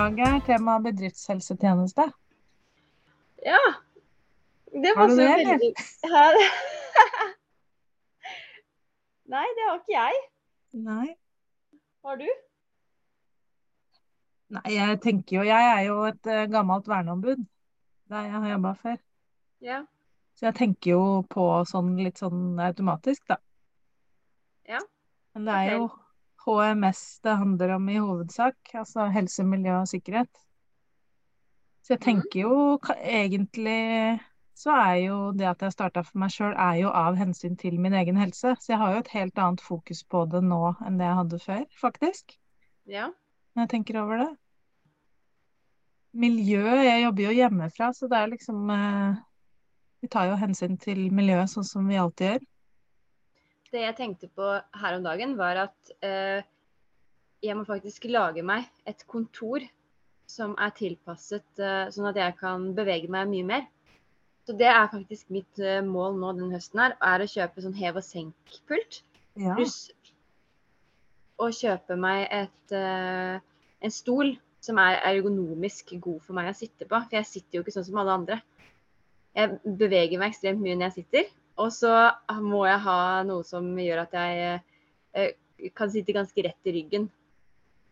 dag er tema bedriftshelsetjeneste. Ja. Det Har du det, veldig Hæ? Nei, det har ikke jeg. Nei. Har du? Nei, jeg tenker jo Jeg er jo et eh, gammelt verneombud der jeg har jobba før. Ja. Så jeg tenker jo på sånn litt sånn automatisk, da. Ja. Men det er jo HMS det handler om i hovedsak. Altså helse, miljø og sikkerhet. Så jeg Mhm. tenker jo egentlig så er jo det at jeg starta for meg sjøl, er jo av hensyn til min egen helse. Så jeg har jo et helt annet fokus på det nå enn det jeg hadde før, faktisk. Ja. Når jeg tenker over det. Miljø, jeg jobber jo hjemmefra, så det er liksom eh, Vi tar jo hensyn til miljøet sånn som vi alltid gjør. Det jeg tenkte på her om dagen, var at eh, jeg må faktisk lage meg et kontor som er tilpasset eh, sånn at jeg kan bevege meg mye mer. Så det er faktisk mitt eh, mål nå den høsten her, er å kjøpe sånn hev og senk-pult. Ja. Pluss å kjøpe meg et, eh, en stol som er ergonomisk god for meg å sitte på. For jeg sitter jo ikke sånn som alle andre. Jeg beveger meg ekstremt mye når jeg sitter. Og så må jeg ha noe som gjør at jeg eh, kan sitte ganske rett i ryggen.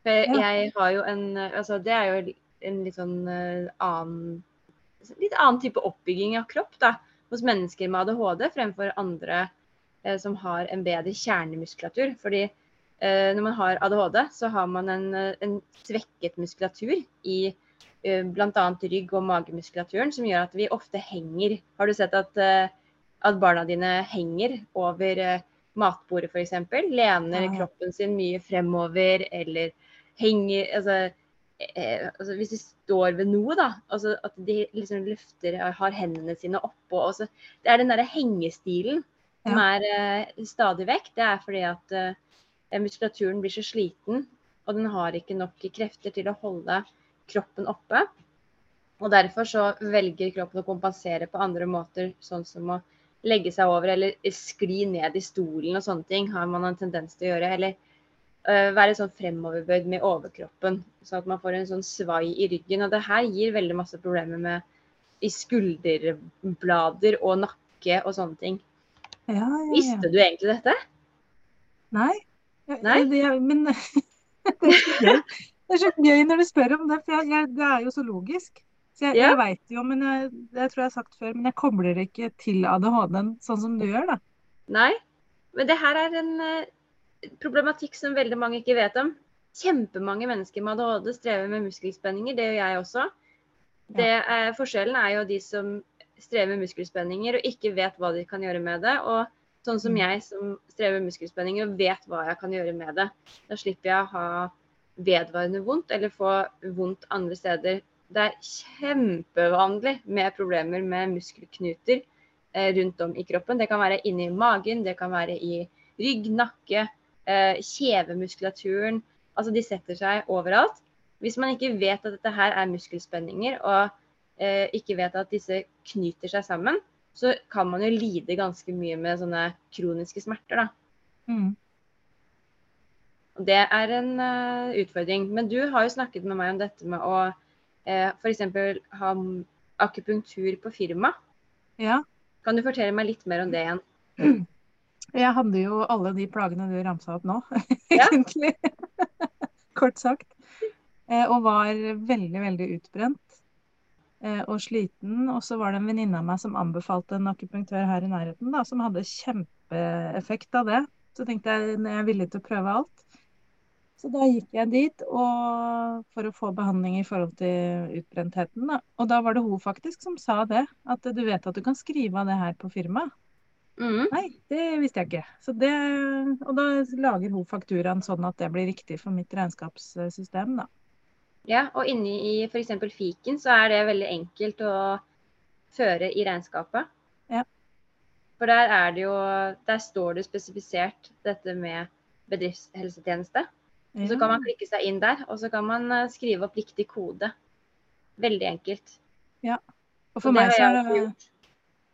For jeg, Ja. jeg har jo en Altså det er jo en litt sånn eh, annen Litt annen type oppbygging av kropp da, hos mennesker med ADHD fremfor andre eh, som har en bedre kjernemuskulatur. Fordi eh, når man har ADHD, så har man en, eh, en svekket muskulatur i eh, bl.a. rygg- og magemuskulaturen, som gjør at vi ofte henger. Har du sett at, eh, at barna dine henger over eh, matbordet f.eks.? Lener Ja. kroppen sin mye fremover, eller henger altså, eh, altså Hvis de står ved noe, da. Altså at de liksom løfter har hendene sine oppå. Altså, det er den derre hengestilen som er eh, stadig vekk. Det er fordi at eh, muskulaturen blir så sliten, og den har ikke nok krefter til å holde kroppen oppe. Og derfor så velger kroppen å kompensere på andre måter, sånn som å legge seg over eller skli ned i stolen og sånne ting har man en tendens til å gjøre. Eller uh, være sånn fremoverbøyd med overkroppen, sånn at man får en sånn svai i ryggen. Og det her gir veldig masse problemer med i skulderblader og nakke og sånne ting. Ja, ja, ja. Visste du egentlig dette? Nei. Nei? Det, men. Det er så gøy når du spør om det, for jeg, jeg, det er jo så logisk. Så jeg, Ja. jeg veit jo, men jeg, det tror jeg har sagt før, men jeg kobler ikke til ADHD-en sånn som du gjør, da. Nei. Men det her er en uh, problematikk som veldig mange ikke vet om. Kjempemange mennesker med ADHD strever med muskelspenninger, det gjør jeg også. Det uh, forskjellen er jo de som strever med muskelspenninger og ikke vet hva de kan gjøre med det. Og sånn som Mm. jeg som strever med muskelspenninger og vet hva jeg kan gjøre med det. Da slipper jeg å ha vedvarende vondt eller få vondt andre steder. Det er kjempevanlig med problemer med muskelknuter eh, rundt om i kroppen. Det kan være inni magen, det kan være i rygg, nakke, eh, kjevemuskulaturen. Altså de setter seg overalt. Hvis man ikke vet at dette her er muskelspenninger, og eh, ikke vet at disse knyter seg sammen, så kan man jo lide ganske mye med sånne kroniske smerter. da. Mm. Det er en uh, utfordring. Men du har jo snakket med meg om dette med å uh, f.eks. ha akupunktur på firma. Ja. Kan du fortelle meg litt mer om det igjen? Jeg hadde jo alle de plagene du ramsa opp nå, Ja. egentlig. Kort sagt. Eh, og var veldig, veldig utbrent eh, og sliten. Og så var det en venninne av meg som anbefalte en akupunktør her i nærheten, da, som hadde kjempeeffekt av det. Så tenkte jeg at jeg er villig til å prøve alt. Så da gikk jeg dit og, for å få behandling i forhold til utbrentheten. Da. Og da var det hun faktisk som sa det. At du vet at du kan skrive av det her på firmaet. Mm. Nei, det visste jeg ikke. Så det, og da lager hun fakturaen sånn at det blir riktig for mitt regnskapssystem, da. Ja, og inni i f.eks. fiken så er det veldig enkelt å føre i regnskapet. Ja. For der er det jo Der står det spesifisert dette med bedriftshelsetjeneste. Og så kan man klikke seg inn der, og så kan man eh, skrive opp riktig kode. Veldig enkelt. Ja. Og for Og meg, så er det,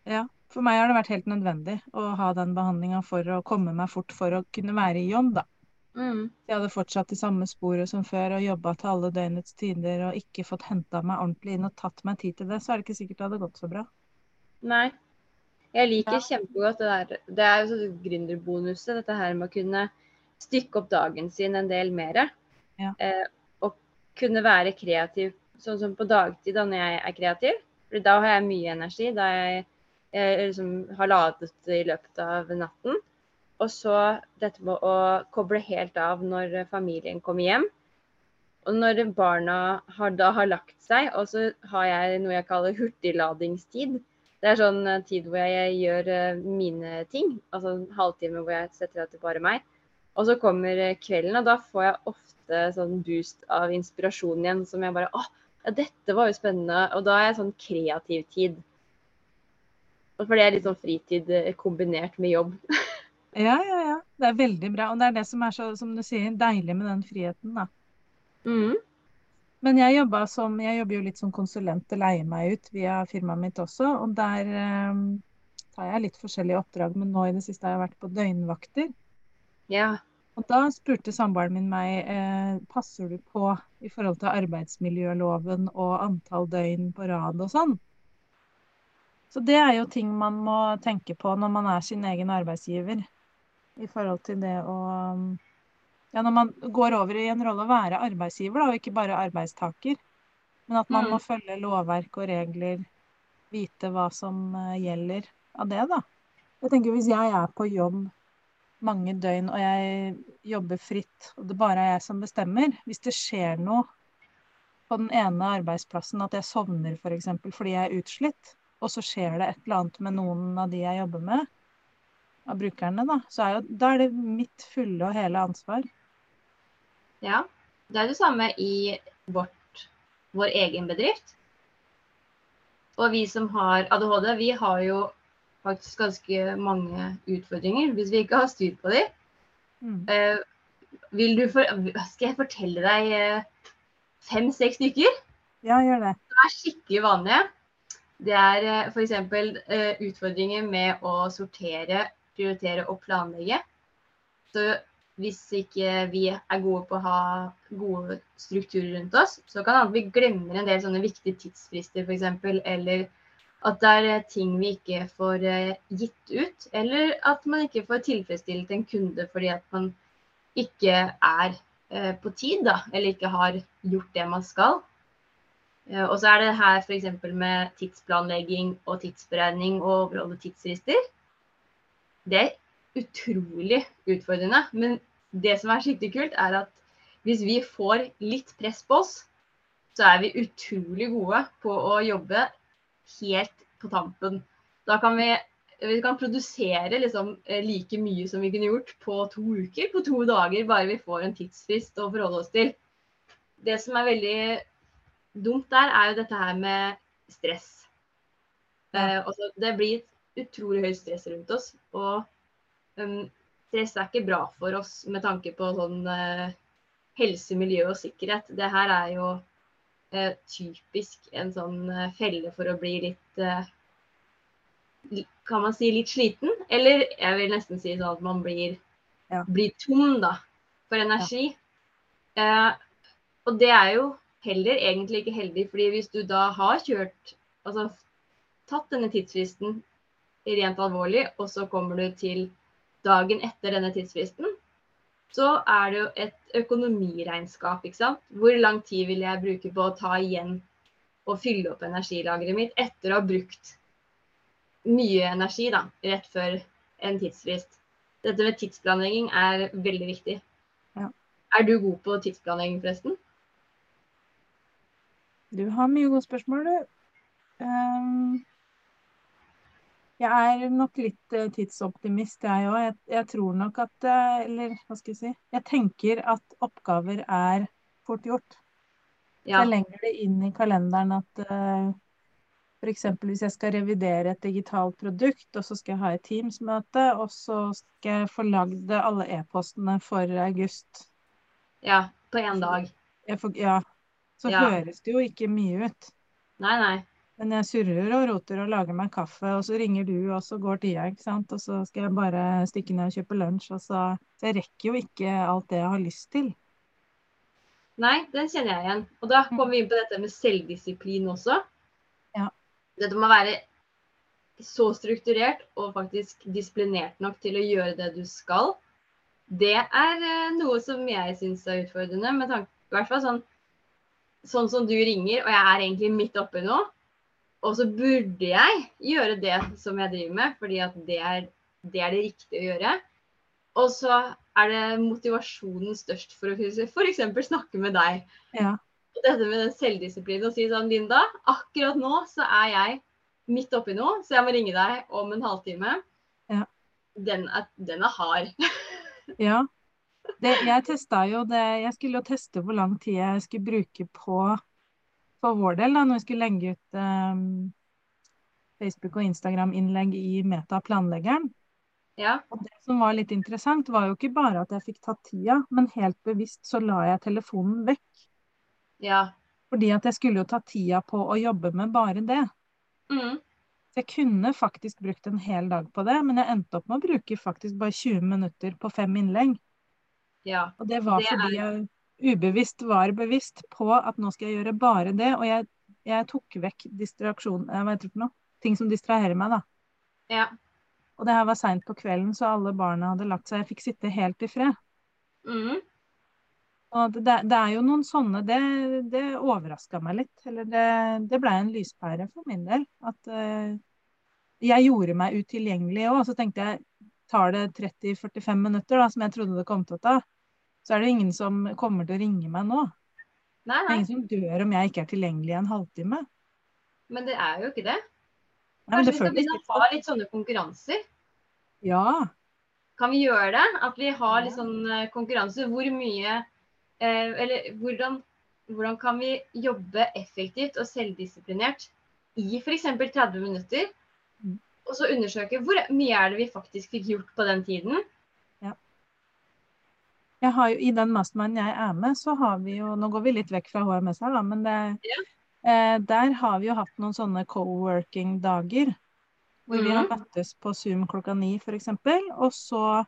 ja, for meg har det vært helt nødvendig å ha den behandlinga for å komme meg fort for å kunne være i jobb, da. Mm. Jeg hadde fortsatt i samme sporet som før og jobba til alle døgnets tider og ikke fått henta meg ordentlig inn og tatt meg tid til det, så er det ikke sikkert det hadde gått så bra. Nei. Jeg liker Ja. kjempegodt det der. Det er jo sånn gründerbonuset, dette her med å kunne stykke opp dagen sin en del mer. Ja. Eh, og kunne være kreativ, sånn som på dagtid da når jeg er kreativ. For da har jeg mye energi. Da jeg, jeg liksom har ladet i løpet av natten. Og så dette med å koble helt av når familien kommer hjem. Og når barna har, da har lagt seg, og så har jeg noe jeg kaller hurtigladingstid. Det er sånn eh, tid hvor jeg gjør eh, mine ting. Altså en halvtime hvor jeg setter av til bare meg. Og så kommer eh, kvelden, og da får jeg ofte sånn boost av inspirasjon igjen. Som jeg bare Å, dette var jo spennende. Og da er jeg sånn kreativ tid. Og for det er litt sånn fritid eh, kombinert med jobb. Ja, ja, ja. Det er veldig bra. Og det er det som er så, som du sier, deilig med den friheten, da. Mm. Men jeg som Jeg jobber jo litt som konsulent og leier meg ut via firmaet mitt også. Og der eh, tar jeg litt forskjellige oppdrag, men nå i det siste har jeg vært på døgnvakter. Ja. Og da spurte samboeren min meg eh, passer du på i forhold til arbeidsmiljøloven og antall døgn på rad og sånn. Så det er jo ting man må tenke på når man er sin egen arbeidsgiver. I forhold til det å Ja, når man går over i en rolle å være arbeidsgiver, da, og ikke bare arbeidstaker. Men at man Mm. må følge lovverk og regler, vite hva som eh, gjelder av det, da. Jeg tenker Hvis jeg er på jobb mange døgn og jeg jobber fritt, og det bare er jeg som bestemmer Hvis det skjer noe på den ene arbeidsplassen, at jeg sovner f.eks. For eksempel, fordi jeg er utslitt, og så skjer det et eller annet med noen av de jeg jobber med, av brukerne, da, så er jo, da er det mitt fulle og hele ansvar. Ja, det er det samme i vårt, vår egen bedrift. Og vi som har ADHD, vi har jo faktisk ganske mange utfordringer hvis vi ikke har styr på dem. Mm. Vil du for, skal jeg fortelle deg eh, fem-seks stykker? Ja, gjør det. som er skikkelig vanlige. Det er eh, f.eks. Uh, utfordringer med å sortere, prioritere og planlegge. Så hvis ikke vi er gode på å ha gode strukturer rundt oss, så kan det hende vi glemmer en del sånne viktige tidsfrister f.eks. Eller at det er eh, ting vi ikke får eh, gitt ut. Eller at man ikke får tilfredsstilt en kunde fordi at man ikke er eh, på tid, da. Eller ikke har gjort det man skal. Og så er det her f.eks. med tidsplanlegging og tidsberegning og overholde tidsfrister. Det er utrolig utfordrende. Men det som er skikkelig kult, er at hvis vi får litt press på oss, så er vi utrolig gode på å jobbe helt på tampen. Da kan vi, vi kan produsere liksom eh, like mye som vi kunne gjort på to uker, på to dager, bare vi får en tidsfrist å forholde oss til. Det som er veldig dumt der, er jo dette her med stress. Eh, altså, det blir utrolig høyt stress rundt oss. Og um, stress er ikke bra for oss med tanke på sånn eh, helse, miljø og sikkerhet. Det her er jo eh, typisk en sånn eh, felle for å bli litt eh, Kan man si litt sliten? Eller jeg vil nesten si sånn at man blir, Ja. blir tom da, for energi. Eh, og det er jo heller egentlig ikke heldig, fordi hvis du da har kjørt Altså tatt denne tidsfristen rent alvorlig, og så kommer du til dagen etter denne tidsfristen, så er det jo et økonomiregnskap. ikke sant? Hvor lang tid vil jeg bruke på å ta igjen og fylle opp energilageret mitt etter å ha brukt mye energi da, rett før en tidsfrist. Dette med tidsplanlegging er veldig viktig. Ja. Er du god på tidsplanlegging, forresten? Du har mye gode spørsmål, du. Ehm, jeg er nok litt eh, tidsoptimist, jeg òg. Jeg, jeg tror nok at eh, Eller hva skal jeg si? Jeg tenker at oppgaver er fort gjort. Ja. Jeg legger det inn i kalenderen at uh, f.eks. hvis jeg skal revidere et digitalt produkt, og så skal jeg ha et Teams-møte, og så skal jeg få lagd alle e-postene for august. ja. På én dag. Får, ja, så Ja. høres det jo ikke mye ut. Nei, nei. Men jeg surrer og roter og lager meg kaffe, og så ringer du, og så går tida, ikke sant. Og så skal jeg bare stikke ned og kjøpe lunsj, og så Så jeg rekker jo ikke alt det jeg har lyst til. Nei, den kjenner jeg igjen. Og da kommer vi inn på dette med selvdisiplin også. Ja. Dette med å være så strukturert og faktisk disiplinert nok til å gjøre det du skal. Det er eh, noe som jeg syns er utfordrende, med tanke i hvert fall sånn, sånn som du ringer, og jeg er egentlig midt oppi noe. Og så burde jeg gjøre det som jeg driver med, fordi at det er det, er det riktige å gjøre. Og så er det motivasjonen størst for å f.eks. snakke med deg. Ja. Og dette med den selvdisiplinen og si sånn Linda, akkurat nå så er jeg midt oppi noe, så jeg må ringe deg om en halvtime. Ja. Den, er, den er hard. ja. Det, jeg testa jo det Jeg skulle jo teste hvor lang tid jeg skulle bruke på for vår del, da, når vi skulle legge ut um, Facebook- og Instagram-innlegg i Meta-planleggeren. Ja. Og det som var litt interessant, var jo ikke bare at jeg fikk tatt tida, men helt bevisst så la jeg telefonen vekk. Ja. Fordi at jeg skulle jo ta tida på å jobbe med bare det. Mm. Så jeg kunne faktisk brukt en hel dag på det, men jeg endte opp med å bruke faktisk bare 20 minutter på fem innlegg. ja. Og det var Det er- fordi jeg ubevisst var bevisst på at nå skal jeg gjøre bare det, og jeg, jeg tok vekk distraksjon, eh, hva heter det for noe? Ting som distraherer meg, da. Ja. Og det her var seint på kvelden, så alle barna hadde lagt seg. Jeg fikk sitte helt i fred. Mm. Og det, det det er jo noen sånne Det, det overraska meg litt. Eller det, det blei en lyspære for min del. At uh, jeg gjorde meg utilgjengelig òg. Så tenkte jeg tar det 30-45 minutter, da, som jeg trodde det kom til å ta, så er det ingen som kommer til å ringe meg nå. Nei, Det er ingen som dør om jeg ikke er tilgjengelig i en halvtime. Men det er jo ikke det. Nei, Kanskje det vi skal begynne å ha litt sånne konkurranser? Ja. Kan vi gjøre det? At vi har litt sånn eh, konkurranse. Hvor mye eh, Eller hvordan, hvordan kan vi jobbe effektivt og selvdisiplinert i f.eks. 30 minutter? Mm. Og så undersøke hvor mye er det vi faktisk fikk gjort på den tiden. Har jo, I den mastermannen jeg er med, så har vi jo Nå går vi litt vekk fra HMS her, da, men det, Ja. eh, der har vi jo hatt noen sånne co-working-dager. Hvor vi har Mhm. møttes på Zoom klokka ni, f.eks. Og så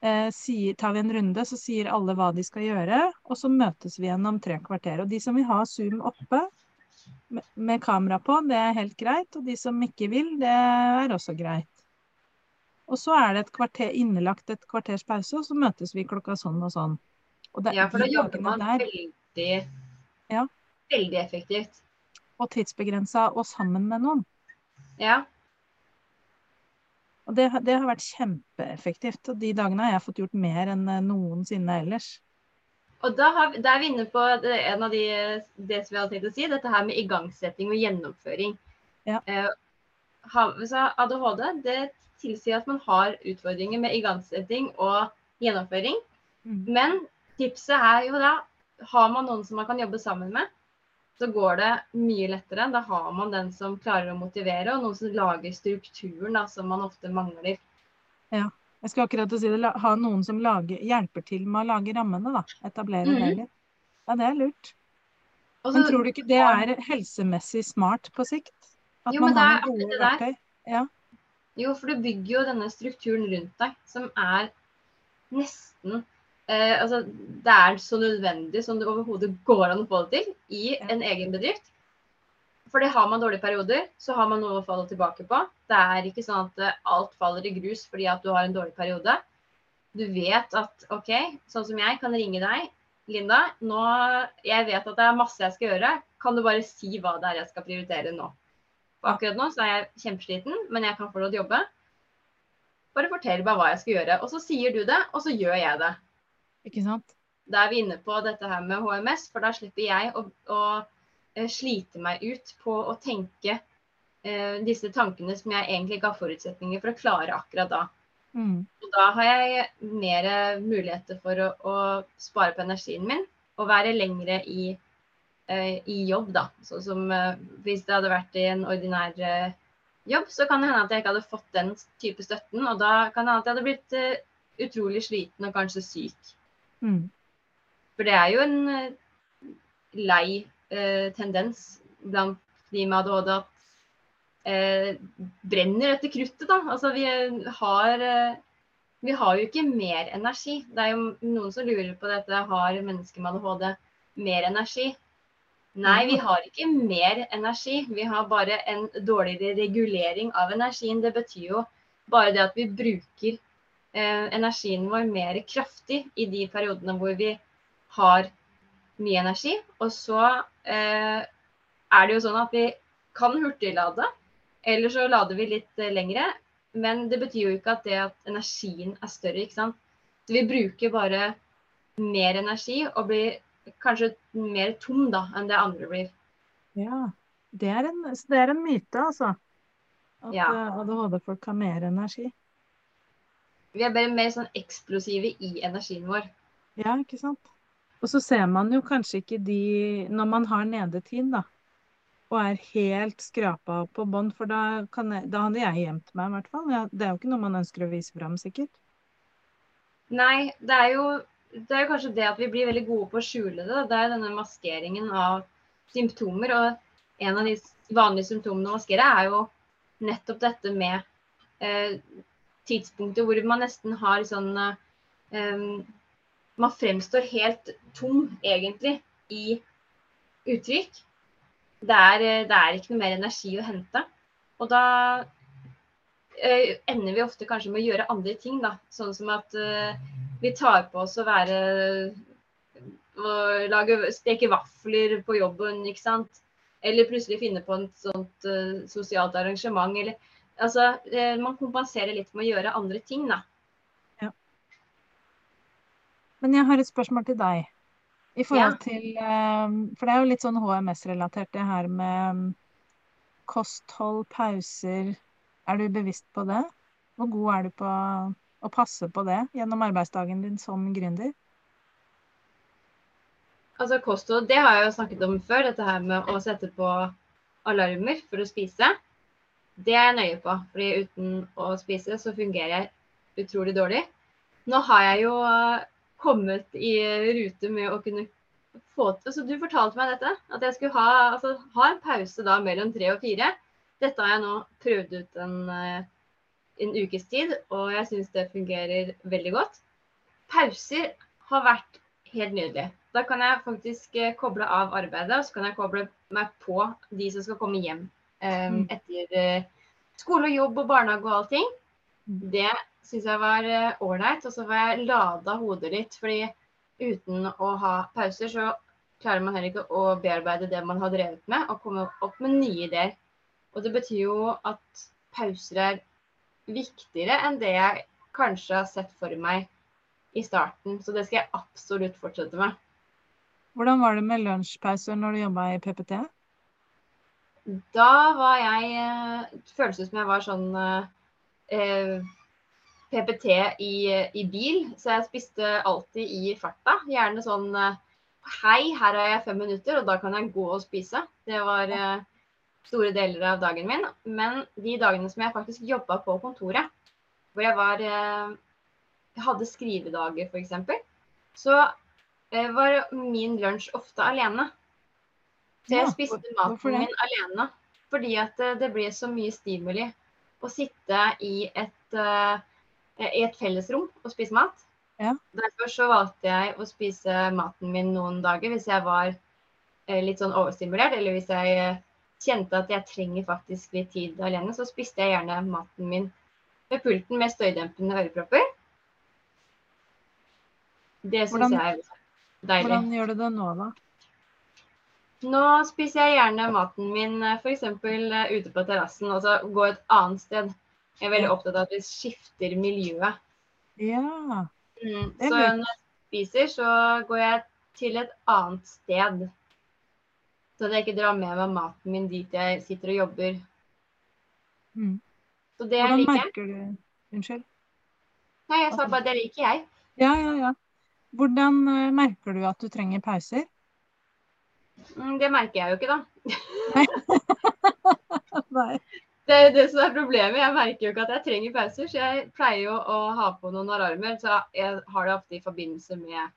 eh, sier, tar vi en runde, så sier alle hva de skal gjøre. Og så møtes vi igjen om tre kvarter. Og de som vil ha Zoom oppe med, med kamera på, det er helt greit. Og de som ikke vil, det er også greit. Og så er det et kvarter, innelagt et kvarters pause, og så møtes vi klokka sånn og sånn. Og det, Ja, for da jobber man der, veldig, Ja. veldig effektivt. og tidsbegrensa og sammen med noen. Ja. Og det, det har vært kjempeeffektivt. Og de dagene har jeg fått gjort mer enn eh, noensinne ellers. Og da, har, da er vi inne på det, en av de det som vi hadde tenkt å si, dette her med igangsetting og gjennomføring. Ja. Så ADHD det tilsier at man har utfordringer med igangsetting og gjennomføring. Mm. Men tipset er jo da har man noen som man kan jobbe sammen med, så går det mye lettere. Da har man den som klarer å motivere, og noen som lager strukturen da, som man ofte mangler. Ja. Jeg skal akkurat si det, ha noen som lager, hjelper til med å lage rammene, da. Etablere det Mhm. litt. Ja, det er lurt. Også, Men tror du ikke det er helsemessig smart på sikt? At Jo, man det har noen gode verktøy. Ja. Jo, for du bygger jo denne strukturen rundt deg, som er nesten eh, Altså, det er så nødvendig som det overhodet går an å få det til i en egen bedrift. For det har man dårlige perioder, så har man noe å falle tilbake på. Det er ikke sånn at eh, alt faller i grus fordi at du har en dårlig periode. Du vet at OK, sånn som jeg kan ringe deg. Linda, nå, jeg vet at det er masse jeg skal gjøre. Kan du bare si hva det er jeg skal prioritere nå? For akkurat nå så er jeg kjempesliten, men jeg kan fortsatt jobbe. Bare fortell meg hva jeg skal gjøre. Og så sier du det, og så gjør jeg det. Ikke sant? Da er vi inne på dette her med HMS, for da slipper jeg å, å eh, slite meg ut på å tenke eh, disse tankene som jeg egentlig ga forutsetninger for å klare akkurat da. Mm. Og da har jeg mer muligheter for å, å spare på energien min og være lengre i, i jobb, da. Så som eh, hvis det hadde vært i en ordinær eh, jobb, så kan det hende at jeg ikke hadde fått den type støtten. Og da kan det hende at jeg hadde blitt eh, utrolig sliten og kanskje syk. Mm. For det er jo en eh, lei eh, tendens blant de med ADHD at eh, brenner etter kruttet, da. Altså vi har eh, vi har jo ikke mer energi. Det er jo noen som lurer på dette. Har mennesker med ADHD mer energi? Nei, vi har ikke mer energi. Vi har bare en dårligere regulering av energien. Det betyr jo bare det at vi bruker eh, energien vår mer kraftig i de periodene hvor vi har mye energi. Og så eh, er det jo sånn at vi kan hurtiglade, eller så lader vi litt eh, lengre. Men det betyr jo ikke at det at energien er større, ikke sant. Så vi bruker bare mer energi og blir kanskje mer tom da, enn det andre blir. Ja. Det er en, det er en myte, altså. At Ja. eh, ADHD-folk har mer energi. Vi er bare mer sånn eksplosive i energien vår. Ja, ikke sant? Og så ser man jo kanskje ikke de Når man har nedetid, da, og er helt skrapa på bånn, for da, kan jeg, da hadde jeg gjemt meg, i hvert fall. Det er jo ikke noe man ønsker å vise fram, sikkert. Nei, det er jo det er kanskje det at vi blir veldig gode på å skjule det. Det er denne maskeringen av symptomer. Og en av de vanlige symptomene å maskere er jo nettopp dette med eh, tidspunktet hvor man nesten har sånn eh, Man fremstår helt tom, egentlig, i uttrykk. Det er, eh, det er ikke noe mer energi å hente. Og da eh, ender vi ofte kanskje med å gjøre andre ting, da. Sånn som at eh, vi tar på oss å være å lage, steke vafler på jobben, ikke sant. Eller plutselig finne på et sånt uh, sosialt arrangement. Eller, altså, uh, man kompenserer litt med å gjøre andre ting, da. Men jeg har et spørsmål til deg. I forhold Ja. til uh, For det er jo litt sånn HMS-relatert, det her med kosthold, pauser. Er du bevisst på det? Hvor god er du på å passe på det gjennom arbeidsdagen din som gründer? Altså kosthold, det har jeg jo snakket om før. Dette her med å sette på alarmer for å spise. Det er jeg nøye på. fordi uten å spise så fungerer jeg utrolig dårlig. Nå har jeg jo eh, kommet i rute med å kunne få til Så du fortalte meg dette. At jeg skulle ha, altså, ha en pause da mellom tre og fire. Dette har jeg nå prøvd ut en, eh, en ukes tid, og jeg syns det fungerer veldig godt. Pauser har vært helt nydelig. Da kan jeg faktisk eh, koble av arbeidet, og så kan jeg koble meg på de som skal komme hjem Mm. etter eh, skole og jobb og barnehage og allting. Mm. Det syns jeg var ålreit. og så får jeg lada hodet litt. fordi uten å ha pauser, så klarer man heller ikke å bearbeide det man har drevet med, og komme opp med nye ideer. Og det betyr jo at pauser er viktigere enn det jeg kanskje har sett for meg i starten. Så det skal jeg absolutt fortsette med. Hvordan var det med lunsjpauser når du jobba i PPT? Da var jeg Det Føles ut som jeg var sånn eh, PPT i, i bil, så jeg spiste alltid i farta. Gjerne sånn eh, Hei, her har jeg fem minutter, og da kan jeg gå og spise. Det var eh, store deler av dagen min. Men de dagene som jeg faktisk jobba på kontoret, hvor jeg var eh, Jeg hadde skrivedager, f.eks., så eh, var min lunsj ofte alene. Så jeg spiste maten min alene. Fordi at eh, det ble så mye stimuli å sitte i et, i et fellesrom og spise mat. Ja. Derfor så valgte jeg å spise maten min noen dager hvis jeg var litt sånn overstimulert, eller hvis jeg kjente at jeg trenger faktisk litt tid alene, så spiste jeg gjerne maten min ved pulten med støydempende ørepropper. Det syns jeg er deilig. Hvordan gjør du det nå, da? Nå spiser jeg gjerne maten min f.eks. ute på terrassen, og så gå et annet sted. Jeg er veldig opptatt av at vi skifter miljøet. Ja. Mm. Så når jeg spiser, så går jeg til et annet sted. Så at jeg ikke drar med meg maten min dit jeg sitter og jobber. Mm. Så det Hvordan liker jeg. merker du Unnskyld? Nei, jeg sa bare det liker jeg. Ja, ja, ja. Hvordan eh, merker du at du trenger pauser? Mm, det merker jeg jo ikke, da. Nei. Det er det som er problemet. Jeg merker jo ikke at jeg trenger pauser. Så jeg pleier jo å ha på noen alarmer. Så jeg har det ofte i forbindelse med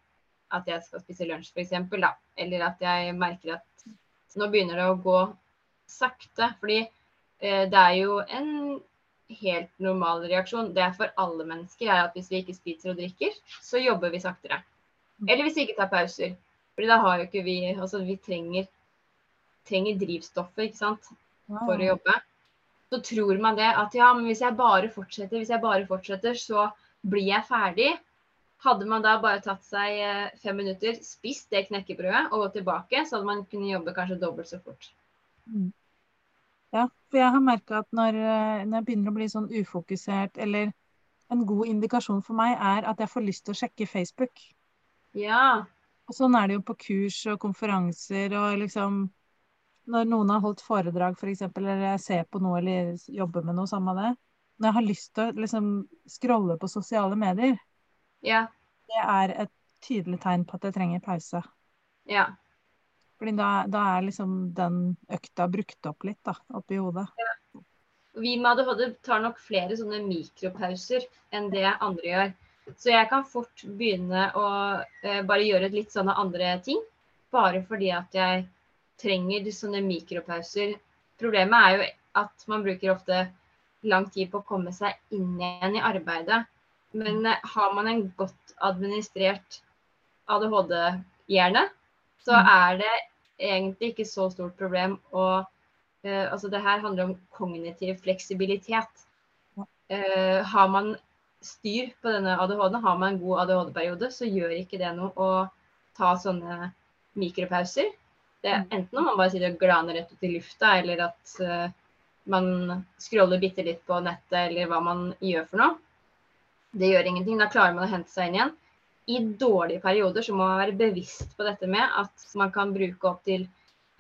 at jeg skal spise lunsj, f.eks. Eller at jeg merker at nå begynner det å gå sakte. Fordi eh, det er jo en helt normal reaksjon. Det er for alle mennesker er at hvis vi ikke spiser og drikker, så jobber vi saktere. Eller hvis vi ikke tar pauser. Fordi da har jo ikke vi Altså vi trenger, trenger drivstoffet, ikke sant, for å jobbe. Så tror man det at ja, men hvis jeg bare fortsetter, hvis jeg bare fortsetter, så blir jeg ferdig. Hadde man da bare tatt seg eh, fem minutter, spist det knekkebrødet og gått tilbake, så hadde man kunnet jobbe kanskje dobbelt så fort. Mm. Ja, for jeg har merka at når, eh, når, jeg begynner å bli sånn ufokusert, eller en god indikasjon for meg er at jeg får lyst til å sjekke Facebook. Ja. Og sånn er det jo på kurs og konferanser og liksom Når noen har holdt foredrag f.eks., for eller jeg ser på noe eller jobber med noe, samme det. Når jeg har lyst til å liksom scrolle på sosiale medier, ja. det er et tydelig tegn på at jeg trenger pause. Ja. Fordi da, da, er liksom den økta brukt opp litt da, oppi hodet. Ja. Vi med ADHD tar nok flere sånne mikropauser enn det andre gjør. Så jeg kan fort begynne å eh, bare gjøre litt sånne andre ting. Bare fordi at jeg trenger sånne mikropauser. Problemet er jo at man bruker ofte lang tid på å komme seg inn igjen i arbeidet. Men eh, har man en godt administrert ADHD-hjerne, så mm. er det egentlig ikke så stort problem. å uh, altså det her handler om kognitiv fleksibilitet. Uh, har man styr på denne ADHD-en, har man en god ADHD-periode, så gjør ikke det noe å ta sånne mikropauser. Det er mm. enten om man bare sitter og glaner rett ut i lufta, eller at uh, man scroller bitte litt på nettet, eller hva man gjør for noe. Det gjør ingenting. Da klarer man å hente seg inn igjen i dårlige perioder så må man være bevisst på dette med at man kan bruke opptil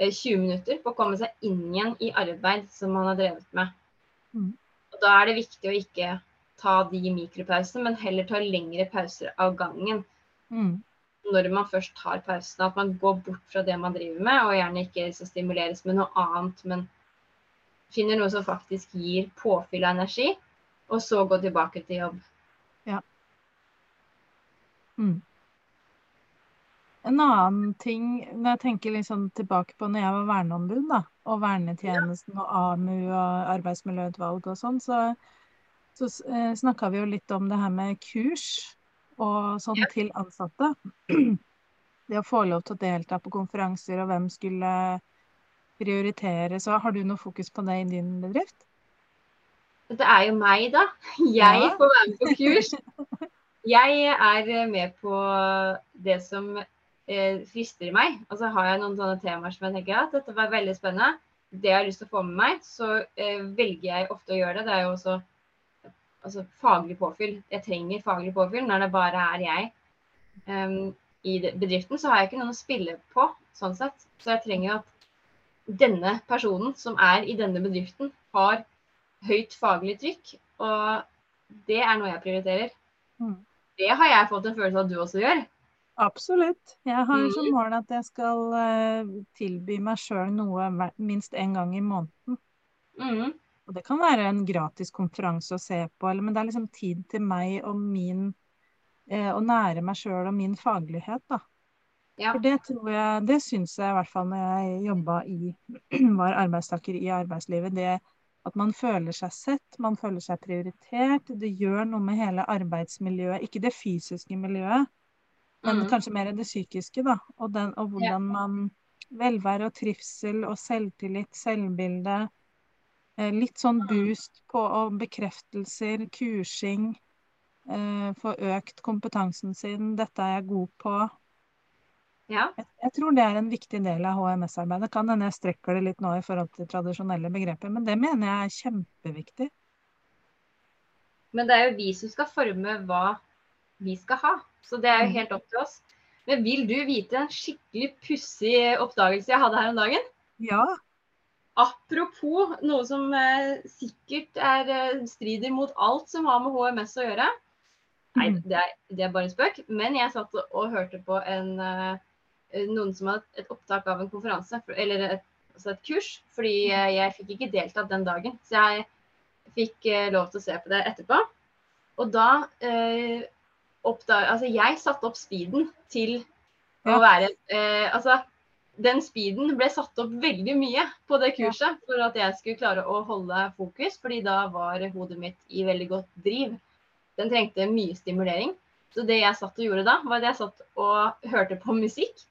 20 eh, minutter på å komme seg inn igjen i arbeid som man har drevet med. Mm. Og da er det viktig å ikke ta de mikropausene, men heller ta lengre pauser av gangen. Mm. Når man først tar pausene, at man går bort fra det man driver med, og gjerne ikke så stimuleres med noe annet, men finner noe som faktisk gir påfyll av energi, og så gå tilbake til jobb. Mm. En annen ting, når jeg tenker liksom tilbake på når jeg var verneombud, da, og vernetjenesten og AMU og arbeidsmiljøutvalg og sånn, så, så eh, snakka vi jo litt om det her med kurs og sånn til ansatte. Det å få lov til å delta på konferanser, og hvem skulle prioritere. Så har du noe fokus på det i din bedrift? Det er jo meg, da. Jeg får være med på kurs. Jeg er med på det som eh, frister meg. Og så har jeg noen sånne temaer som jeg tenker at dette var veldig spennende, det jeg har lyst til å få med meg, så eh, velger jeg ofte å gjøre det. Det er jo også altså, faglig påfyll. Jeg trenger faglig påfyll når det bare er jeg. Um, I bedriften så har jeg ikke noen å spille på, sånn sett. Så jeg trenger at denne personen som er i denne bedriften, har høyt faglig trykk. Og det er noe jeg prioriterer. Mm. Det har jeg fått en følelse av at du også gjør. Absolutt. Jeg har som mm. mål at jeg skal uh, tilby meg sjøl noe minst én gang i måneden. Mm. Og det kan være en gratis konferanse å se på, eller, men det er liksom tid til meg og min uh, Å nære meg sjøl og min faglighet, da. Ja. For det tror jeg, det syns jeg i hvert fall når jeg jobba i, var arbeidstaker i arbeidslivet. Det at man føler seg sett, man føler seg prioritert. Det gjør noe med hele arbeidsmiljøet. Ikke det fysiske miljøet, men mm. kanskje mer det psykiske. da, Og, den, og hvordan ja. man Velvære og trivsel og selvtillit, selvbilde. Eh, litt sånn mm. boost på og bekreftelser, kursing. Eh, få økt kompetansen sin. Dette er jeg god på. Ja. Jeg, tror det er en viktig del av HMS-arbeidet. Kan hende jeg strekker det litt nå i forhold til tradisjonelle begreper, men det mener jeg er kjempeviktig. Men det er jo vi som skal forme hva vi skal ha, så det er jo mm. helt opp til oss. Men vil du vite en skikkelig pussig oppdagelse jeg hadde her om dagen? Ja. Apropos noe som eh, sikkert er, eh, strider mot alt som har med HMS å gjøre. Nei, mm. det er, det er bare en spøk. Men jeg satt og hørte på en Eh, noen som hadde et opptak av en konferanse, eller et, altså et kurs. Fordi mm. jeg fikk ikke deltatt den dagen. Så jeg fikk eh, lov til å se på det etterpå. Og da eh, oppdag, Altså, jeg satte opp speeden til å være eh, Altså, den speeden ble satt opp veldig mye på det kurset for at jeg skulle klare å holde fokus, fordi da var hodet mitt i veldig godt driv. Den trengte mye stimulering. Så det jeg satt og gjorde da, var at jeg satt og hørte på musikk.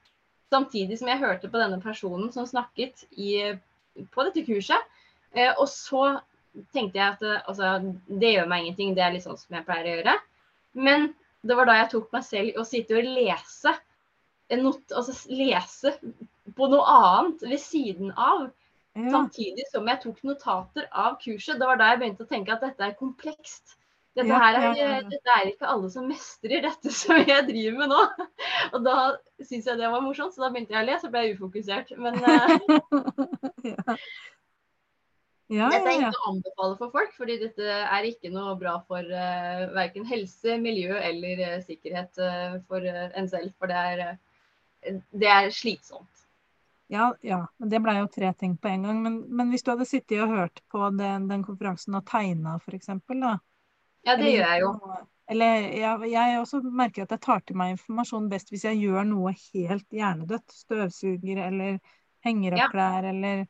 Samtidig som jeg hørte på denne personen som snakket i, på dette kurset. Eh, og så tenkte jeg at altså, det gjør meg ingenting, det er litt sånn som jeg pleier å gjøre. Men det var da jeg tok meg selv i å sitte og lese, not, altså lese på noe annet ved siden av. Ja. Samtidig som jeg tok notater av kurset. Det var da jeg begynte å tenke at dette er komplekst. Dette, her er, dette er ikke alle som mestrer dette som jeg driver med nå. Og da syntes jeg det var morsomt, så da begynte jeg å le, så ble jeg ufokusert. Men uh, Ja, dette er ikke å anbefale for folk, fordi dette er ikke noe bra for uh, verken helse, miljø eller uh, sikkerhet uh, for en selv. For det er, det er slitsomt. Ja, ja, det ble jo tre ting på en gang. Men, men hvis du hadde sittet og hørt på den, den konferansen og tegna f.eks., da? Ja, det eller, gjør jeg jo. Eller jeg, jeg også merker at jeg tar til meg informasjon best hvis jeg gjør noe helt hjernedødt. Støvsuger eller henger opp ja. klær eller ja.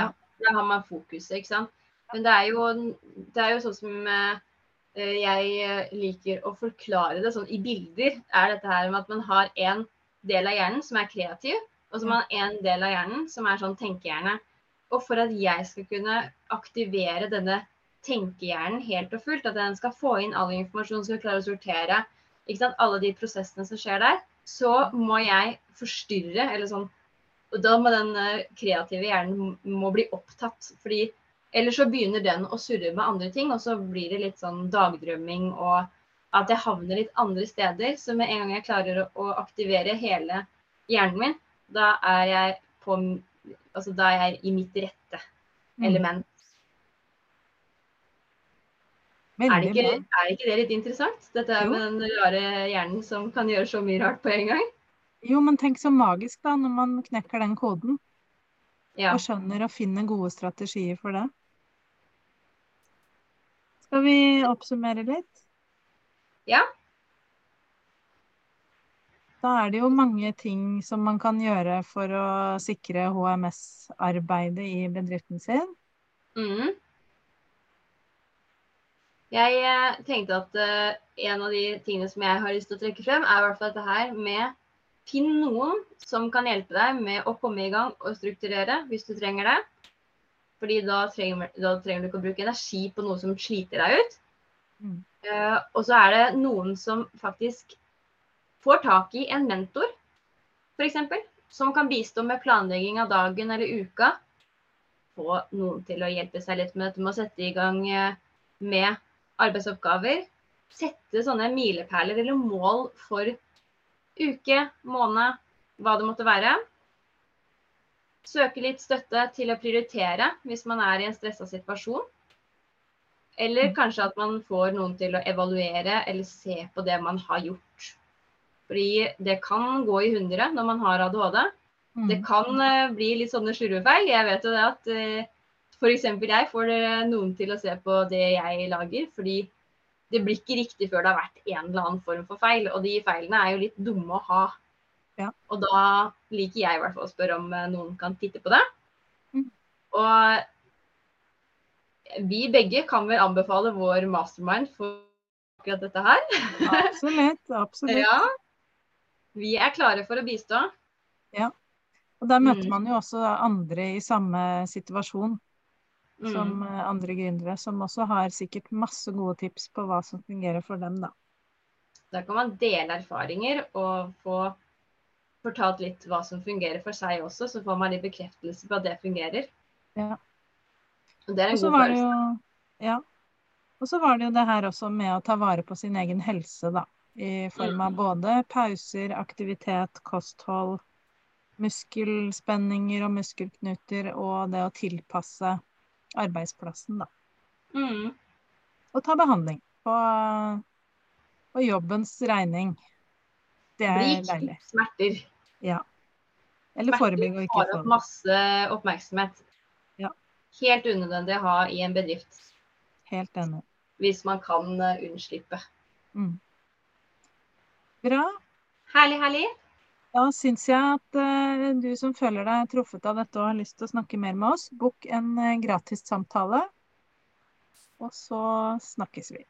ja. Da har man fokuset, ikke sant. Men det er jo, det er jo sånn som eh, jeg eh, liker å forklare det sånn i bilder, er dette her med at man har en del av hjernen som er kreativ, og så har man en del av hjernen som er sånn tenkehjerne. Og for at jeg skal kunne aktivere denne tenkehjernen helt og fullt, at den skal få inn all informasjon, skal klare å sortere ikke sant, alle de prosessene som skjer der, så må jeg forstyrre, eller sånn og da må den eh, kreative hjernen må bli opptatt. fordi Ellers så begynner den å surre med andre ting, og så blir det litt sånn dagdrømming og at jeg havner litt andre steder. Så med en gang jeg klarer å aktivere hele hjernen min, da er jeg på Altså da er jeg i mitt rette mm. element. Mm. Er, det ikke, er ikke det litt interessant? Dette er med den rare hjernen som kan gjøre så mye rart på en gang? Jo, men tenk så magisk da, når man knekker den koden. Ja. Og skjønner og finner gode strategier for det. Skal vi oppsummere litt? Ja. Da er det jo mange ting som man kan gjøre for å sikre HMS-arbeidet i bedriften sin. Mm. Jeg eh, tenkte at uh, en av de tingene som jeg har lyst til å trekke frem, er i hvert fall dette her med Finn noen som kan hjelpe deg med å komme i gang og strukturere hvis du trenger det. Fordi da trenger, da trenger du ikke å bruke energi på noe som sliter deg ut. Mm. Uh, og så er det noen som faktisk får tak i en mentor, f.eks. Som kan bistå med planlegging av dagen eller uka. Få noen til å hjelpe seg litt med dette med å sette i gang eh, med arbeidsoppgaver. Sette sånne milepæler eller mål for uke, måned, hva det måtte være. Søke litt støtte til å prioritere hvis man er i en stressa situasjon. Eller kanskje at man får noen til å evaluere eller se på det man har gjort. Fordi det kan gå i hundre når man har ADHD. Mm. Det kan uh, bli litt sånne slurvefeil. Jeg vet jo det at eh, f.eks. jeg får noen til å se på det jeg lager, fordi det blir ikke riktig før det har vært en eller annen form for feil. Og de feilene er jo litt dumme å ha. Ja. Og da liker jeg i hvert fall å spørre om eh, noen kan titte på det. Mm. Og vi begge kan vel anbefale vår mastermind for akkurat dette her. Absolutt. absolutt. ja. Vi er klare for å bistå. Ja. Og der møter mm. man jo også andre i samme situasjon mm. som eh, andre gründere, som også har sikkert masse gode tips på hva som fungerer for dem, da. Da kan man dele erfaringer og få fortalt litt hva som fungerer for seg også, så får man litt bekreftelse på at det fungerer. Ja. Og det er en god følelse. Jo, ja. Og så var det jo det her også med å ta vare på sin egen helse, da. I form av mm. både pauser, aktivitet, kosthold, muskelspenninger og muskelknuter, og det å tilpasse arbeidsplassen, da. Mm. Og ta behandling på, på jobbens regning. Det er Bli deilig. smerter. Ja. Eller forebygge og ikke få det. Masse oppmerksomhet. Ja. Helt unødvendig å ha i en bedrift. Helt enig. Hvis man kan uh, unnslippe. Mm. Bra. Herlig, herlig. Da syns jeg at uh, du som føler deg truffet av dette og har lyst til å snakke mer med oss, book en uh, gratis samtale. Og så snakkes vi.